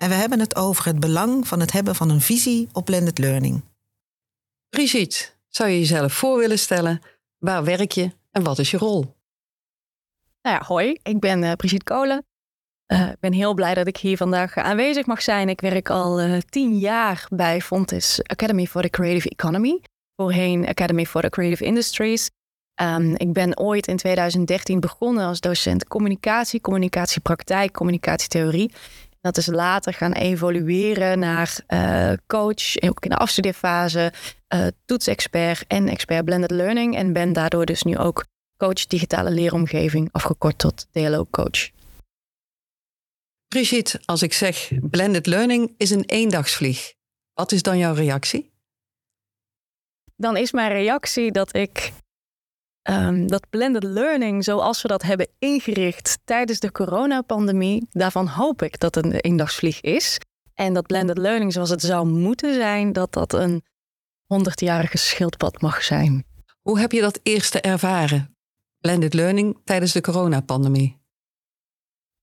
En we hebben het over het belang van het hebben van een visie op blended learning. Brigitte, zou je jezelf voor willen stellen? Waar werk je en wat is je rol? Nou ja, hoi, ik ben uh, Brigitte Kolen. Eh, ik ben heel blij dat ik hier vandaag aanwezig mag zijn. Ik werk al uh, tien jaar bij Fontis Academy for the Creative Economy. Voorheen Academy for the Creative Industries. Um, ik ben ooit in 2013 begonnen als docent communicatie, communicatiepraktijk, communicatietheorie. Dat is later gaan evolueren naar uh, coach, ook in de afstudeerfase, uh, toetsexpert en expert blended learning. En ben daardoor dus nu ook coach digitale leeromgeving, afgekort tot DLO coach. Brigitte, als ik zeg blended learning is een eendagsvlieg, wat is dan jouw reactie? Dan is mijn reactie dat ik um, dat blended learning, zoals we dat hebben ingericht tijdens de coronapandemie, daarvan hoop ik dat het een eendagsvlieg is. En dat blended learning zoals het zou moeten zijn, dat dat een honderdjarige schildpad mag zijn. Hoe heb je dat eerste ervaren? Blended learning tijdens de coronapandemie?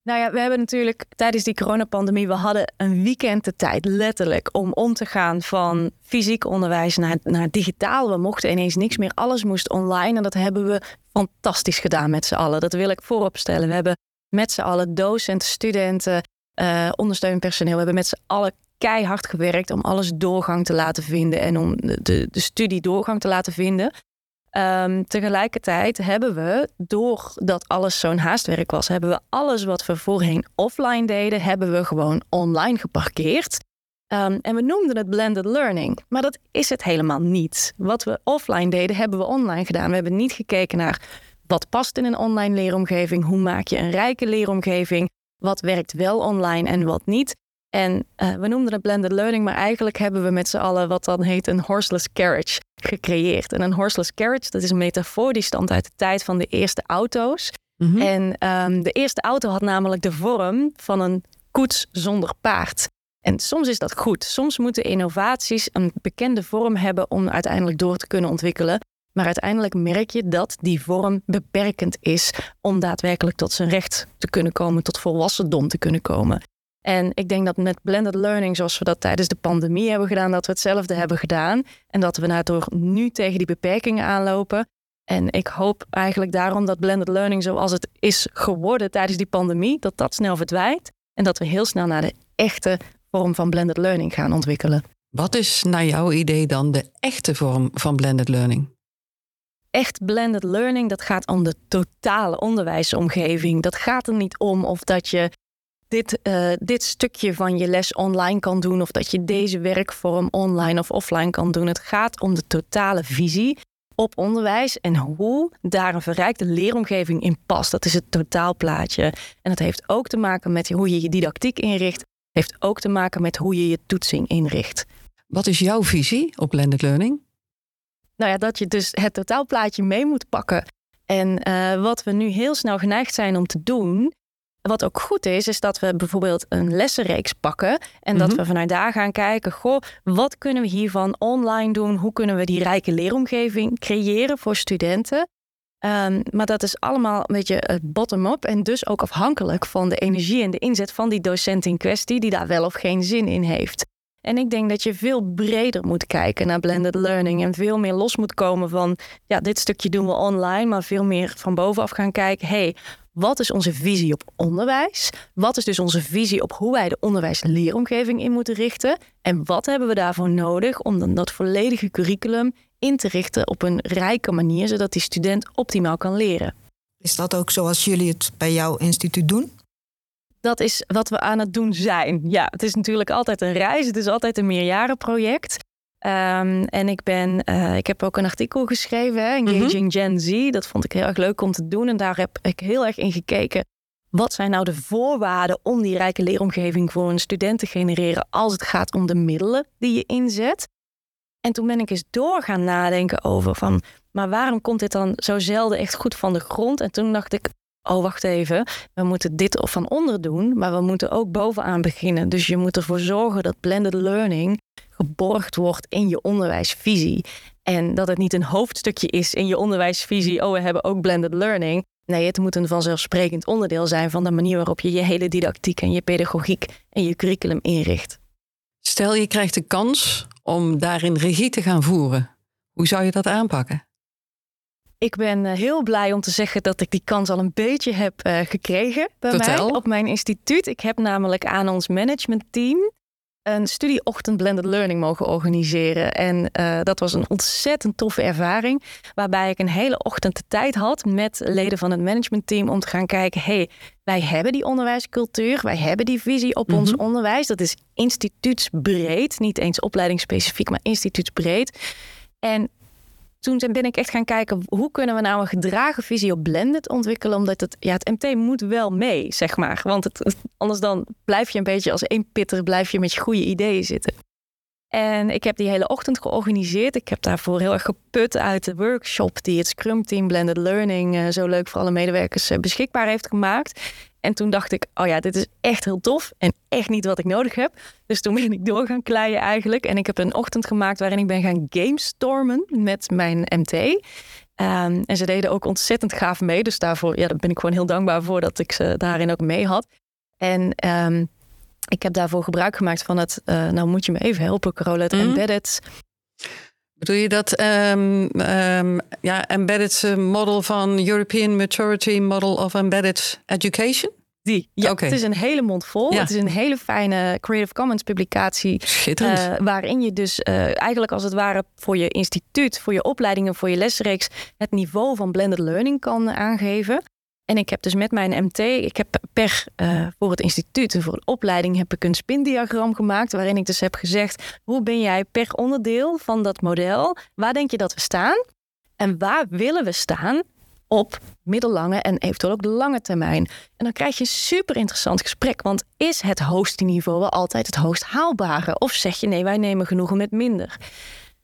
Nou ja, we hebben natuurlijk tijdens die coronapandemie, we hadden een weekend de tijd letterlijk om om te gaan van fysiek onderwijs naar, naar digitaal. We mochten ineens niks meer, alles moest online en dat hebben we fantastisch gedaan met z'n allen. Dat wil ik voorop stellen. We hebben met z'n allen docenten, studenten, uh, ondersteunend personeel, we hebben met z'n allen keihard gewerkt om alles doorgang te laten vinden en om de, de studie doorgang te laten vinden. Um, tegelijkertijd hebben we, doordat alles zo'n haastwerk was, hebben we alles wat we voorheen offline deden, hebben we gewoon online geparkeerd. Um, en we noemden het blended learning, maar dat is het helemaal niet. Wat we offline deden, hebben we online gedaan. We hebben niet gekeken naar wat past in een online leeromgeving, hoe maak je een rijke leeromgeving, wat werkt wel online en wat niet. En uh, we noemden het blended learning, maar eigenlijk hebben we met z'n allen wat dan heet een horseless carriage gecreëerd. En een horseless carriage, dat is een metafoor die stamt uit de tijd van de eerste auto's. Mm -hmm. En um, de eerste auto had namelijk de vorm van een koets zonder paard. En soms is dat goed. Soms moeten innovaties een bekende vorm hebben om uiteindelijk door te kunnen ontwikkelen. Maar uiteindelijk merk je dat die vorm beperkend is om daadwerkelijk tot zijn recht te kunnen komen, tot volwassendom te kunnen komen. En ik denk dat met blended learning, zoals we dat tijdens de pandemie hebben gedaan, dat we hetzelfde hebben gedaan. En dat we daardoor nu tegen die beperkingen aanlopen. En ik hoop eigenlijk daarom dat blended learning zoals het is geworden tijdens die pandemie, dat dat snel verdwijnt. En dat we heel snel naar de echte vorm van blended learning gaan ontwikkelen. Wat is naar jouw idee dan de echte vorm van blended learning? Echt blended learning, dat gaat om de totale onderwijsomgeving. Dat gaat er niet om of dat je dit, uh, dit stukje van je les online kan doen of dat je deze werkvorm online of offline kan doen. Het gaat om de totale visie op onderwijs en hoe daar een verrijkte leeromgeving in past. Dat is het totaalplaatje. En dat heeft ook te maken met hoe je je didactiek inricht. Heeft ook te maken met hoe je je toetsing inricht. Wat is jouw visie op blended learning? Nou ja, dat je dus het totaalplaatje mee moet pakken. En uh, wat we nu heel snel geneigd zijn om te doen, wat ook goed is, is dat we bijvoorbeeld een lessenreeks pakken. En dat mhm. we vanuit daar gaan kijken, goh, wat kunnen we hiervan online doen? Hoe kunnen we die rijke leeromgeving creëren voor studenten? Um, maar dat is allemaal een beetje bottom-up en dus ook afhankelijk van de energie en de inzet van die docent in kwestie, die daar wel of geen zin in heeft. En ik denk dat je veel breder moet kijken naar blended learning en veel meer los moet komen van, ja, dit stukje doen we online, maar veel meer van bovenaf gaan kijken, hey, wat is onze visie op onderwijs? Wat is dus onze visie op hoe wij de onderwijsleeromgeving in moeten richten? En wat hebben we daarvoor nodig om dan dat volledige curriculum in te richten op een rijke manier, zodat die student optimaal kan leren? Is dat ook zoals jullie het bij jouw instituut doen? Dat is wat we aan het doen zijn. Ja, het is natuurlijk altijd een reis. Het is altijd een meerjarenproject. Um, en ik, ben, uh, ik heb ook een artikel geschreven, Engaging mm -hmm. Gen Z. Dat vond ik heel erg leuk om te doen. En daar heb ik heel erg in gekeken. wat zijn nou de voorwaarden om die rijke leeromgeving voor een student te genereren als het gaat om de middelen die je inzet. En toen ben ik eens door gaan nadenken over van, maar waarom komt dit dan zo zelden echt goed van de grond? En toen dacht ik, oh wacht even, we moeten dit of van onder doen, maar we moeten ook bovenaan beginnen. Dus je moet ervoor zorgen dat blended learning geborgd wordt in je onderwijsvisie. En dat het niet een hoofdstukje is in je onderwijsvisie, oh we hebben ook blended learning. Nee, het moet een vanzelfsprekend onderdeel zijn van de manier waarop je je hele didactiek en je pedagogiek en je curriculum inricht. Stel je krijgt de kans om daarin regie te gaan voeren. Hoe zou je dat aanpakken? Ik ben eh, heel blij om te zeggen dat ik die kans al een beetje heb uh, gekregen bij Vertel. mij op mijn instituut. Ik heb namelijk aan ons managementteam een studieochtend blended learning mogen organiseren. En uh, dat was een ontzettend toffe ervaring. Waarbij ik een hele ochtend de tijd had met leden van het managementteam om te gaan kijken. hey, wij hebben die onderwijscultuur, wij hebben die visie op ons onderwijs. Dat is instituutsbreed, niet eens opleidingsspecifiek, maar instituutsbreed. En toen ben ik echt gaan kijken hoe kunnen we nou een gedragen visie op blended ontwikkelen. Omdat het, ja, het MT moet wel mee, zeg maar. Want het, anders dan blijf je een beetje als één pitter, blijf je met je goede ideeën zitten. En ik heb die hele ochtend georganiseerd. Ik heb daarvoor heel erg geput uit de workshop die het Scrum Team Blended Learning uh, zo leuk voor alle medewerkers uh, beschikbaar heeft gemaakt. En toen dacht ik, oh ja, dit is echt heel tof en echt niet wat ik nodig heb. Dus toen ben ik door gaan kleien eigenlijk. En ik heb een ochtend gemaakt waarin ik ben gaan gamestormen met mijn MT. Ehm, en ze deden ook ontzettend gaaf mee. Dus daarvoor ja, daar ben ik gewoon heel dankbaar voor dat ik ze daarin ook mee had. En um, ik heb daarvoor gebruik gemaakt van het, uh, nou moet je me even helpen, Carola, het mm -hmm. embedded. Bedoel je dat um, um, ja, embedded model van European Maturity Model of Embedded Education? Die. Ja, okay. het is een hele mond vol. Ja. Het is een hele fijne Creative Commons publicatie. Schitterend. Uh, waarin je dus uh, eigenlijk als het ware voor je instituut, voor je opleidingen, voor je lesreeks het niveau van blended learning kan aangeven. En ik heb dus met mijn MT, ik heb per uh, voor het instituut en voor een opleiding heb ik een spindiagram gemaakt. Waarin ik dus heb gezegd: hoe ben jij per onderdeel van dat model? Waar denk je dat we staan? En waar willen we staan op middellange en eventueel ook de lange termijn? En dan krijg je een super interessant gesprek. Want is het hoogste wel altijd het hoogst haalbare? Of zeg je nee, wij nemen genoegen met minder?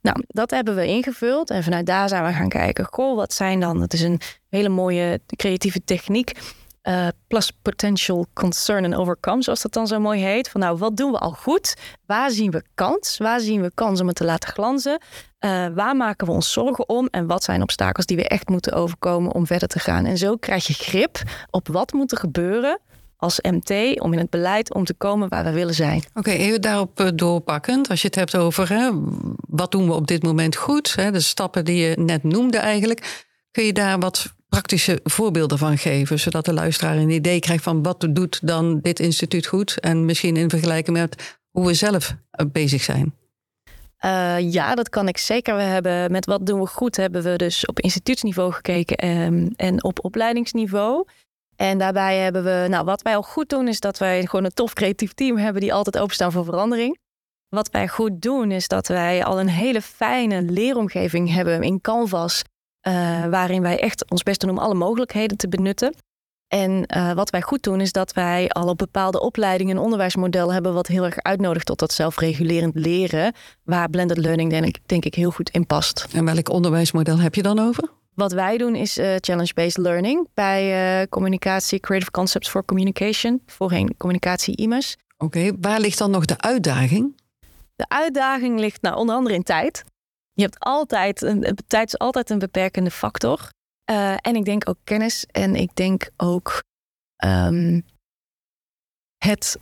Nou, dat hebben we ingevuld en vanuit daar zijn we gaan kijken. Goh, wat zijn dan? Het is een hele mooie creatieve techniek. Uh, plus potential concern and overcome, zoals dat dan zo mooi heet. Van nou, wat doen we al goed? Waar zien we kans? Waar zien we kans om het te laten glanzen? Uh, waar maken we ons zorgen om? En wat zijn obstakels die we echt moeten overkomen om verder te gaan? En zo krijg je grip op wat moet er gebeuren als MT om in het beleid om te komen waar we willen zijn. Oké, okay, even daarop eh, doorpakkend. Als je het hebt over hè, wat doen we op dit moment goed, hè, de stappen die je net noemde eigenlijk. Kun je daar wat praktische voorbeelden van geven, zodat de luisteraar een idee krijgt van wat doet dan dit instituut goed en misschien in vergelijking met hoe we zelf eh, bezig zijn? Uh, ja, dat kan ik zeker. We hebben met wat doen we goed, hebben we dus op instituutsniveau gekeken um, en op opleidingsniveau. En daarbij hebben we, nou, wat wij al goed doen, is dat wij gewoon een tof creatief team hebben die altijd openstaan voor verandering. Wat wij goed doen, is dat wij al een hele fijne leeromgeving hebben in Canvas, uh, waarin wij echt ons best doen om alle mogelijkheden te benutten. En uh, wat wij goed doen, is dat wij al op bepaalde opleidingen een onderwijsmodel hebben wat heel erg uitnodigt tot dat zelfregulerend leren, waar blended learning denk ik, denk ik heel goed in past. En welk onderwijsmodel heb je dan over? Wat wij doen is uh, challenge-based learning bij uh, communicatie, Creative Concepts for Communication, voorheen communicatie IMES. Oké, okay, waar ligt dan nog de uitdaging? De uitdaging ligt nou onder andere in tijd. Je hebt altijd, een, tijd is altijd een beperkende factor. Uh, en ik denk ook kennis en ik denk ook um, het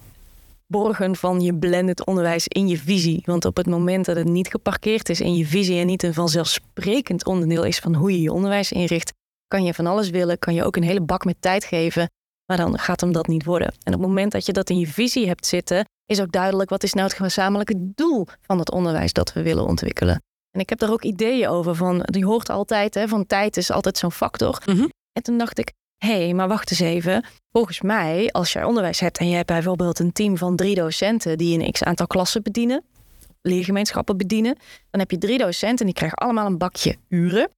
borgen van je blended onderwijs in je visie. Want op het moment dat het niet geparkeerd is in je visie en niet een vanzelfsprekend onderdeel is van hoe je je onderwijs inricht, kan je van alles willen, kan je ook een hele bak met tijd geven, maar dan gaat hem dat niet worden. En op het moment dat je dat in je visie hebt zitten, is ook duidelijk wat is nou het gezamenlijke doel van het onderwijs dat we willen ontwikkelen. En ik heb daar ook ideeën over van, die hoort altijd, hè, van tijd is altijd zo'n factor. Mm -hmm. En toen dacht ik, hé, hey, maar wacht eens even. Volgens mij, als jij onderwijs hebt en je hebt bijvoorbeeld een team van drie docenten die een x aantal klassen bedienen, leergemeenschappen bedienen, dan heb je drie docenten en die krijgen allemaal een bakje uren.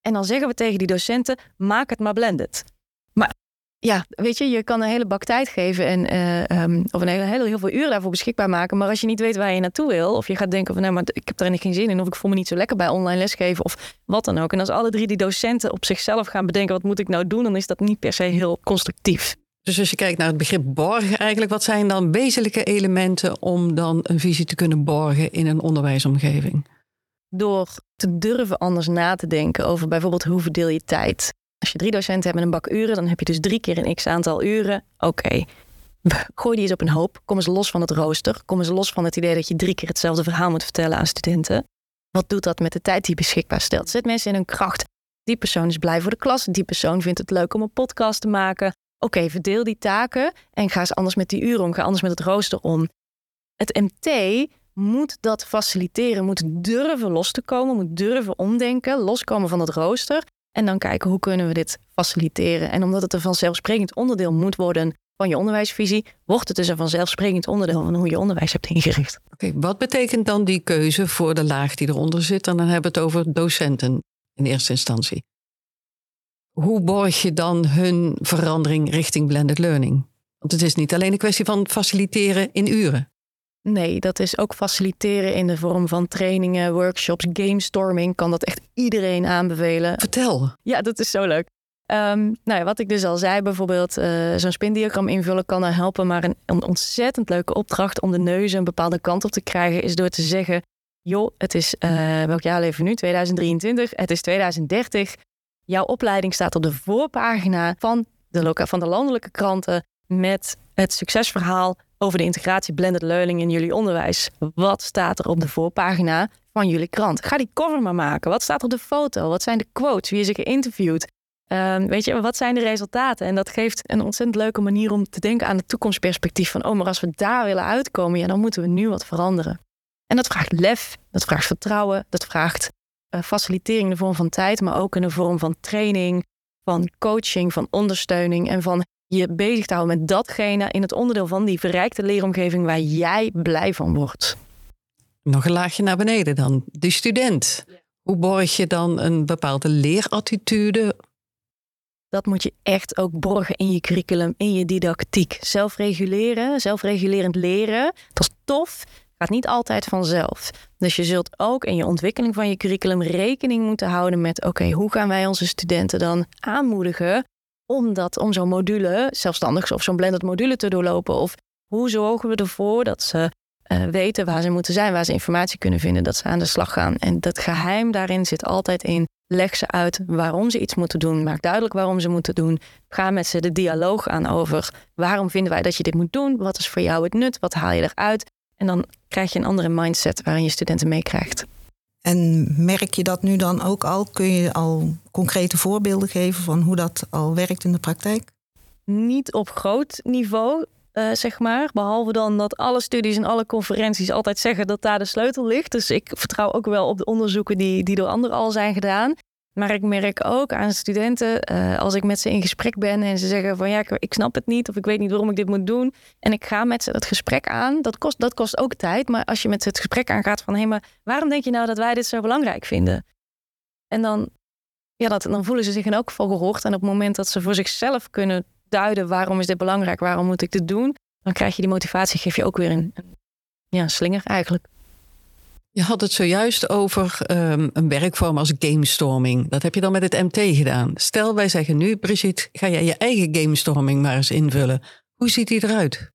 En dan zeggen we tegen die docenten: maak het maar blended. Maar ja, weet je, je kan een hele bak tijd geven en, eh, ehm, of een hele, hele, heel veel uren daarvoor beschikbaar maken. Maar als je niet weet waar je naartoe wil, of je gaat denken van nou, maar ik heb er geen zin in, of ik voel me niet zo lekker bij online lesgeven, of wat dan ook. En als alle drie die docenten op zichzelf gaan bedenken, wat moet ik nou doen, dan is dat niet per se heel constructief. Dus als je kijkt naar het begrip borgen, eigenlijk, wat zijn dan wezenlijke elementen om dan een visie te kunnen borgen in een onderwijsomgeving? Door te durven anders na te denken over bijvoorbeeld hoe verdeel je tijd. Als je drie docenten hebt met een bak uren, dan heb je dus drie keer een x aantal uren. Oké, gooi die eens op een hoop. Kom eens los van het rooster. Kom eens los van het idee dat je drie keer hetzelfde verhaal moet vertellen aan studenten. Wat doet dat met de tijd die beschikbaar stelt? Zet mensen in hun kracht. Die persoon is blij voor de klas. Die persoon vindt het leuk om een podcast te maken. Oké, verdeel die taken en ga eens anders met die uren om. Ga anders met het rooster om. Het MT moet dat faciliteren, moet durven los te komen, moet durven omdenken, loskomen van het rooster. En dan kijken hoe kunnen we dit faciliteren. En omdat het een vanzelfsprekend onderdeel moet worden van je onderwijsvisie, wordt het dus een vanzelfsprekend onderdeel van hoe je onderwijs hebt ingericht. Oké, wat betekent dan die keuze voor de laag die eronder zit? En dan hebben we het over docenten in eerste instantie. Hoe borg je dan hun verandering richting blended learning? Want het is niet alleen een kwestie van faciliteren in uren. Nee, dat is ook faciliteren in de vorm van trainingen, workshops, gamestorming. Kan dat echt iedereen aanbevelen. Vertel. Ja, dat is zo leuk. Um, nou ja, wat ik dus al zei, bijvoorbeeld uh, zo'n spindiagram invullen kan er helpen. Maar een, een, ontzettend leuke opdracht om de neus een bepaalde kant op te krijgen, is door te zeggen: joh, het is uh, welk jaar leven we nu? 2023. Het is 2030. Jouw opleiding staat op de voorpagina van de, van de landelijke kranten met het succesverhaal over de integratie blended learning in jullie onderwijs. Wat staat er op de voorpagina van jullie krant? Ga die cover maar maken. Wat staat op de foto? Wat zijn de quotes? Wie is er geïnterviewd? Um, weet je, wat zijn de resultaten? En dat geeft een ontzettend leuke manier om te denken aan het toekomstperspectief. Van, oh, maar als we daar willen uitkomen, ja, dan moeten we nu wat veranderen. En dat vraagt lef, dat vraagt vertrouwen, dat vraagt uh, facilitering in de vorm van tijd, maar ook in de vorm van training, van coaching, van ondersteuning en van je bezig te houden met datgene in het onderdeel van die verrijkte leeromgeving waar jij blij van wordt. Nog een laagje naar beneden dan. De student. Hoe borg je dan een bepaalde leerattitude? Dat moet je echt ook borgen in je curriculum, in je didactiek. Zelfreguleren, zelfregulerend leren, dat is tof, gaat niet altijd vanzelf. Dus je zult ook in je ontwikkeling van je curriculum rekening moeten houden met: oké, hoe gaan wij onze studenten dan aanmoedigen om, dat, om zo'n module zelfstandig of zo'n blended module te doorlopen? Of hoe zorgen we ervoor dat ze uh, weten waar ze moeten zijn, waar ze informatie kunnen vinden, dat ze aan de slag gaan? En dat geheim daarin zit altijd in. Leg ze uit waarom ze iets moeten doen. Maak duidelijk waarom ze moeten doen. Ga met ze de dialoog aan over waarom vinden wij dat je dit moet doen? Wat is voor jou het nut? Wat haal je eruit? En dan krijg je een andere mindset waarin je studenten meekrijgt. En merk je dat nu dan ook al? Kun je al concrete voorbeelden geven van hoe dat al werkt in de praktijk? Niet op groot niveau, uh, zeg maar. Behalve dan dat alle studies en alle conferenties altijd zeggen dat daar de sleutel ligt. Dus ik vertrouw ook wel op de onderzoeken die, die door anderen al zijn gedaan. Maar ik merk ook aan studenten, uh, als ik met ze in gesprek ben en ze zeggen van ja, ik, ik, snap het niet of ik weet niet waarom ik dit moet doen. En ik ga met ze dat gesprek aan. Dat kost, dat kost ook tijd. Maar als je met ze het gesprek aangaat van hé, maar waarom denk je nou dat wij dit zo belangrijk vinden? En dan, ja, dat, dan voelen ze zich in elk geval gehoord. En op het moment dat ze voor zichzelf kunnen duiden waarom is dit belangrijk, waarom moet ik dit doen, dan krijg je die motivatie, geef je ook weer een, een ja, slinger eigenlijk. Je had het zojuist over um, een werkvorm als gamestorming. Dat heb je dan met het MT gedaan. Stel, wij zeggen nu, Brigitte, ga jij je eigen gamestorming maar eens invullen. Hoe ziet die eruit?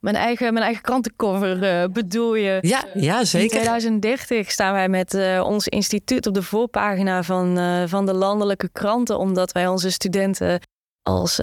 Mijn eigen, mijn eigen krantencover uh, bedoel je? Ja, ja, zeker. In 2030 staan wij met uh, ons instituut op de voorpagina van, uh, van de landelijke kranten, omdat wij onze studenten als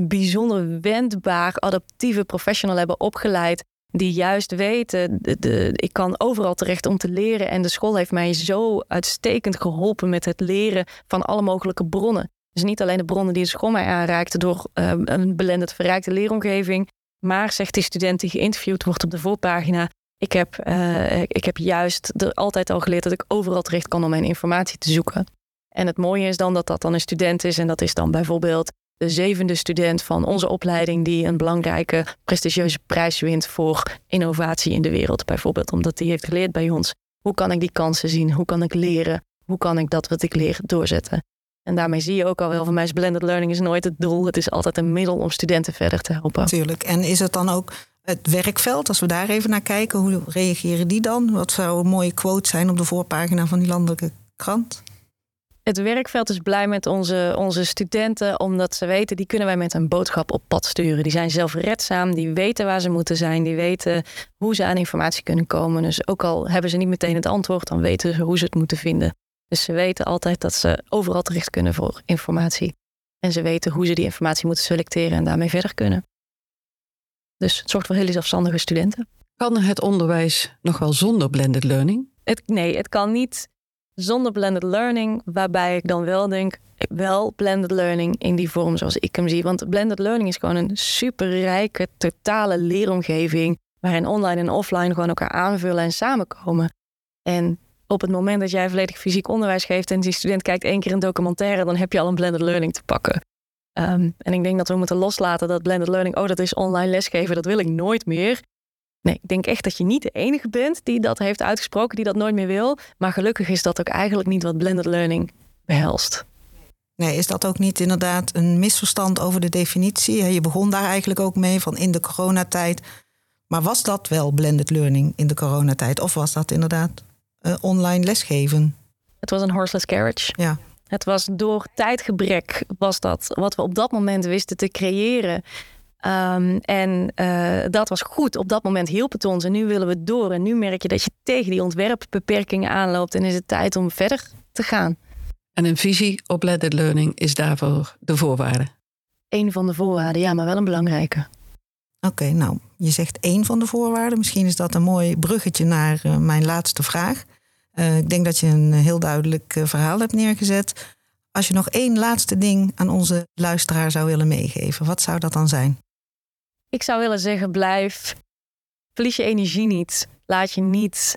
bijzonder wendbaar adaptieve professional hebben opgeleid die juist weten, de, ik kan overal terecht om te leren. En de school heeft mij zo uitstekend geholpen met het leren van alle mogelijke bronnen. Dus niet alleen de bronnen die de school mij aanraakte door uh, een belendend verrijkte leeromgeving, maar zegt die student die geïnterviewd wordt op de voorpagina, ik heb, uh, ik heb juist er altijd al geleerd dat ik overal terecht kan om mijn informatie te zoeken. En het mooie is dan dat dat dan een student is en dat is dan bijvoorbeeld de zevende student van onze opleiding die een belangrijke prestigieuze prijs wint voor innovatie in de wereld. Bijvoorbeeld omdat hij heeft geleerd bij ons. Hoe kan ik die kansen zien? Hoe kan ik leren? Hoe kan ik dat wat ik leer doorzetten? En daarmee zie je ook al wel van mij blended learning is nooit het doel. Het is altijd een middel om studenten verder te helpen. Tuurlijk. En is het dan ook het werkveld, als we daar even naar kijken, hoe reageren die dan? Wat zou een mooie quote zijn op de voorpagina van die landelijke krant? Het werkveld is blij met onze, onze studenten, omdat ze weten, die kunnen wij met een boodschap op pad sturen. Die zijn zelfredzaam, die weten waar ze moeten zijn, die weten hoe ze aan informatie kunnen komen. Dus ook al hebben ze niet meteen het antwoord, dan weten ze hoe ze het moeten vinden. Dus ze weten altijd dat ze overal terecht kunnen voor informatie. En ze weten hoe ze die informatie moeten selecteren en daarmee verder kunnen. Dus het zorgt voor hele zelfstandige studenten. Kan het onderwijs nog wel zonder blended learning? Het, nee, het kan niet zonder blended learning, waarbij ik dan wel denk, wel blended learning in die vorm zoals ik hem zie. Want blended learning is gewoon een superrijke, totale leeromgeving, waarin online en offline gewoon elkaar aanvullen en samenkomen. En op het moment dat jij volledig fysiek onderwijs geeft en die student kijkt één keer een documentaire, dan heb je al een blended learning te pakken. Ehm, en ik denk dat we moeten loslaten dat blended learning, oh dat is online lesgeven, dat wil ik nooit meer. Nee, ik denk echt dat je niet de enige bent die dat heeft uitgesproken, die dat nooit meer wil. Maar gelukkig is dat ook eigenlijk niet wat blended learning behelst. Nee, is dat ook niet inderdaad een misverstand over de definitie? Je begon daar eigenlijk ook mee van in de coronatijd. Maar was dat wel blended learning in de coronatijd? Of was dat inderdaad uh, online lesgeven? Het was een horseless carriage. Ja. Het was door tijdgebrek was dat wat we op dat moment wisten te creëren. Um, en uh, dat was goed. Op dat moment hielp het ons. En nu willen we door. En nu merk je dat je tegen die ontwerpbeperkingen aanloopt. En is het tijd om verder te gaan. En een visie op blended learning is daarvoor de voorwaarde? Eén van de voorwaarden, ja, maar wel een belangrijke. Oké, nou, je zegt één van de voorwaarden. Misschien is dat een mooi bruggetje naar uh, mijn laatste vraag. Uh, ik denk dat je een heel duidelijk verhaal hebt neergezet. Als je nog één laatste ding aan onze luisteraar zou willen meegeven, wat zou dat dan zijn? Ik zou willen zeggen, blijf. Verlies je energie niet. Laat je niet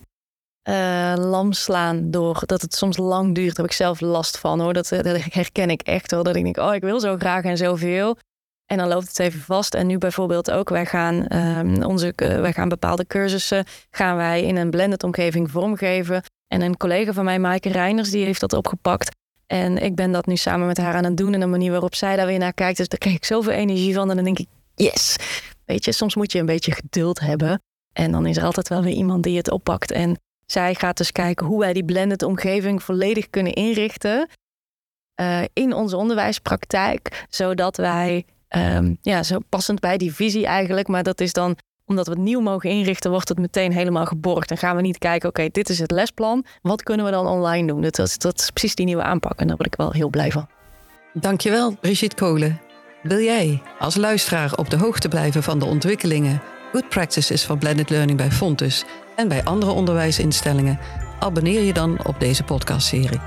uh, lam slaan door dat het soms lang duurt. Daar heb ik zelf last van hoor. Dat, dat herken ik echt hoor. Dat ik denk, oh, ik wil zo graag en zoveel. En dan loopt het even vast. En nu bijvoorbeeld ook, wij gaan, um, onze, uh, gaan bepaalde cursussen gaan wij in een blended omgeving vormgeven. En een collega van mij, Maaike Reiners, die heeft dat opgepakt. En ik ben dat nu samen met haar aan het doen. En de manier waarop zij daar weer naar kijkt. Dus daar krijg ik zoveel energie van. En dan denk ik, yes. Weet je, soms moet je een beetje geduld hebben. En dan is er altijd wel weer iemand die het oppakt. En zij gaat dus kijken hoe wij die blended omgeving volledig kunnen inrichten. Uh, in onze onderwijspraktijk. Zodat wij, um, ja, zo passend bij die visie eigenlijk. Maar dat is dan omdat we het nieuw mogen inrichten, wordt het meteen helemaal geborgd. En gaan we niet kijken, oké, dit is het lesplan. Wat kunnen we dan online doen? Dat is, dat is precies die nieuwe aanpak. En daar word ik wel heel blij van. Dankjewel, Brigitte Kolen. Wil jij als luisteraar op de hoogte blijven van de ontwikkelingen, good practices van blended learning bij Fontus en bij andere onderwijsinstellingen? Abonneer je dan op deze podcastserie.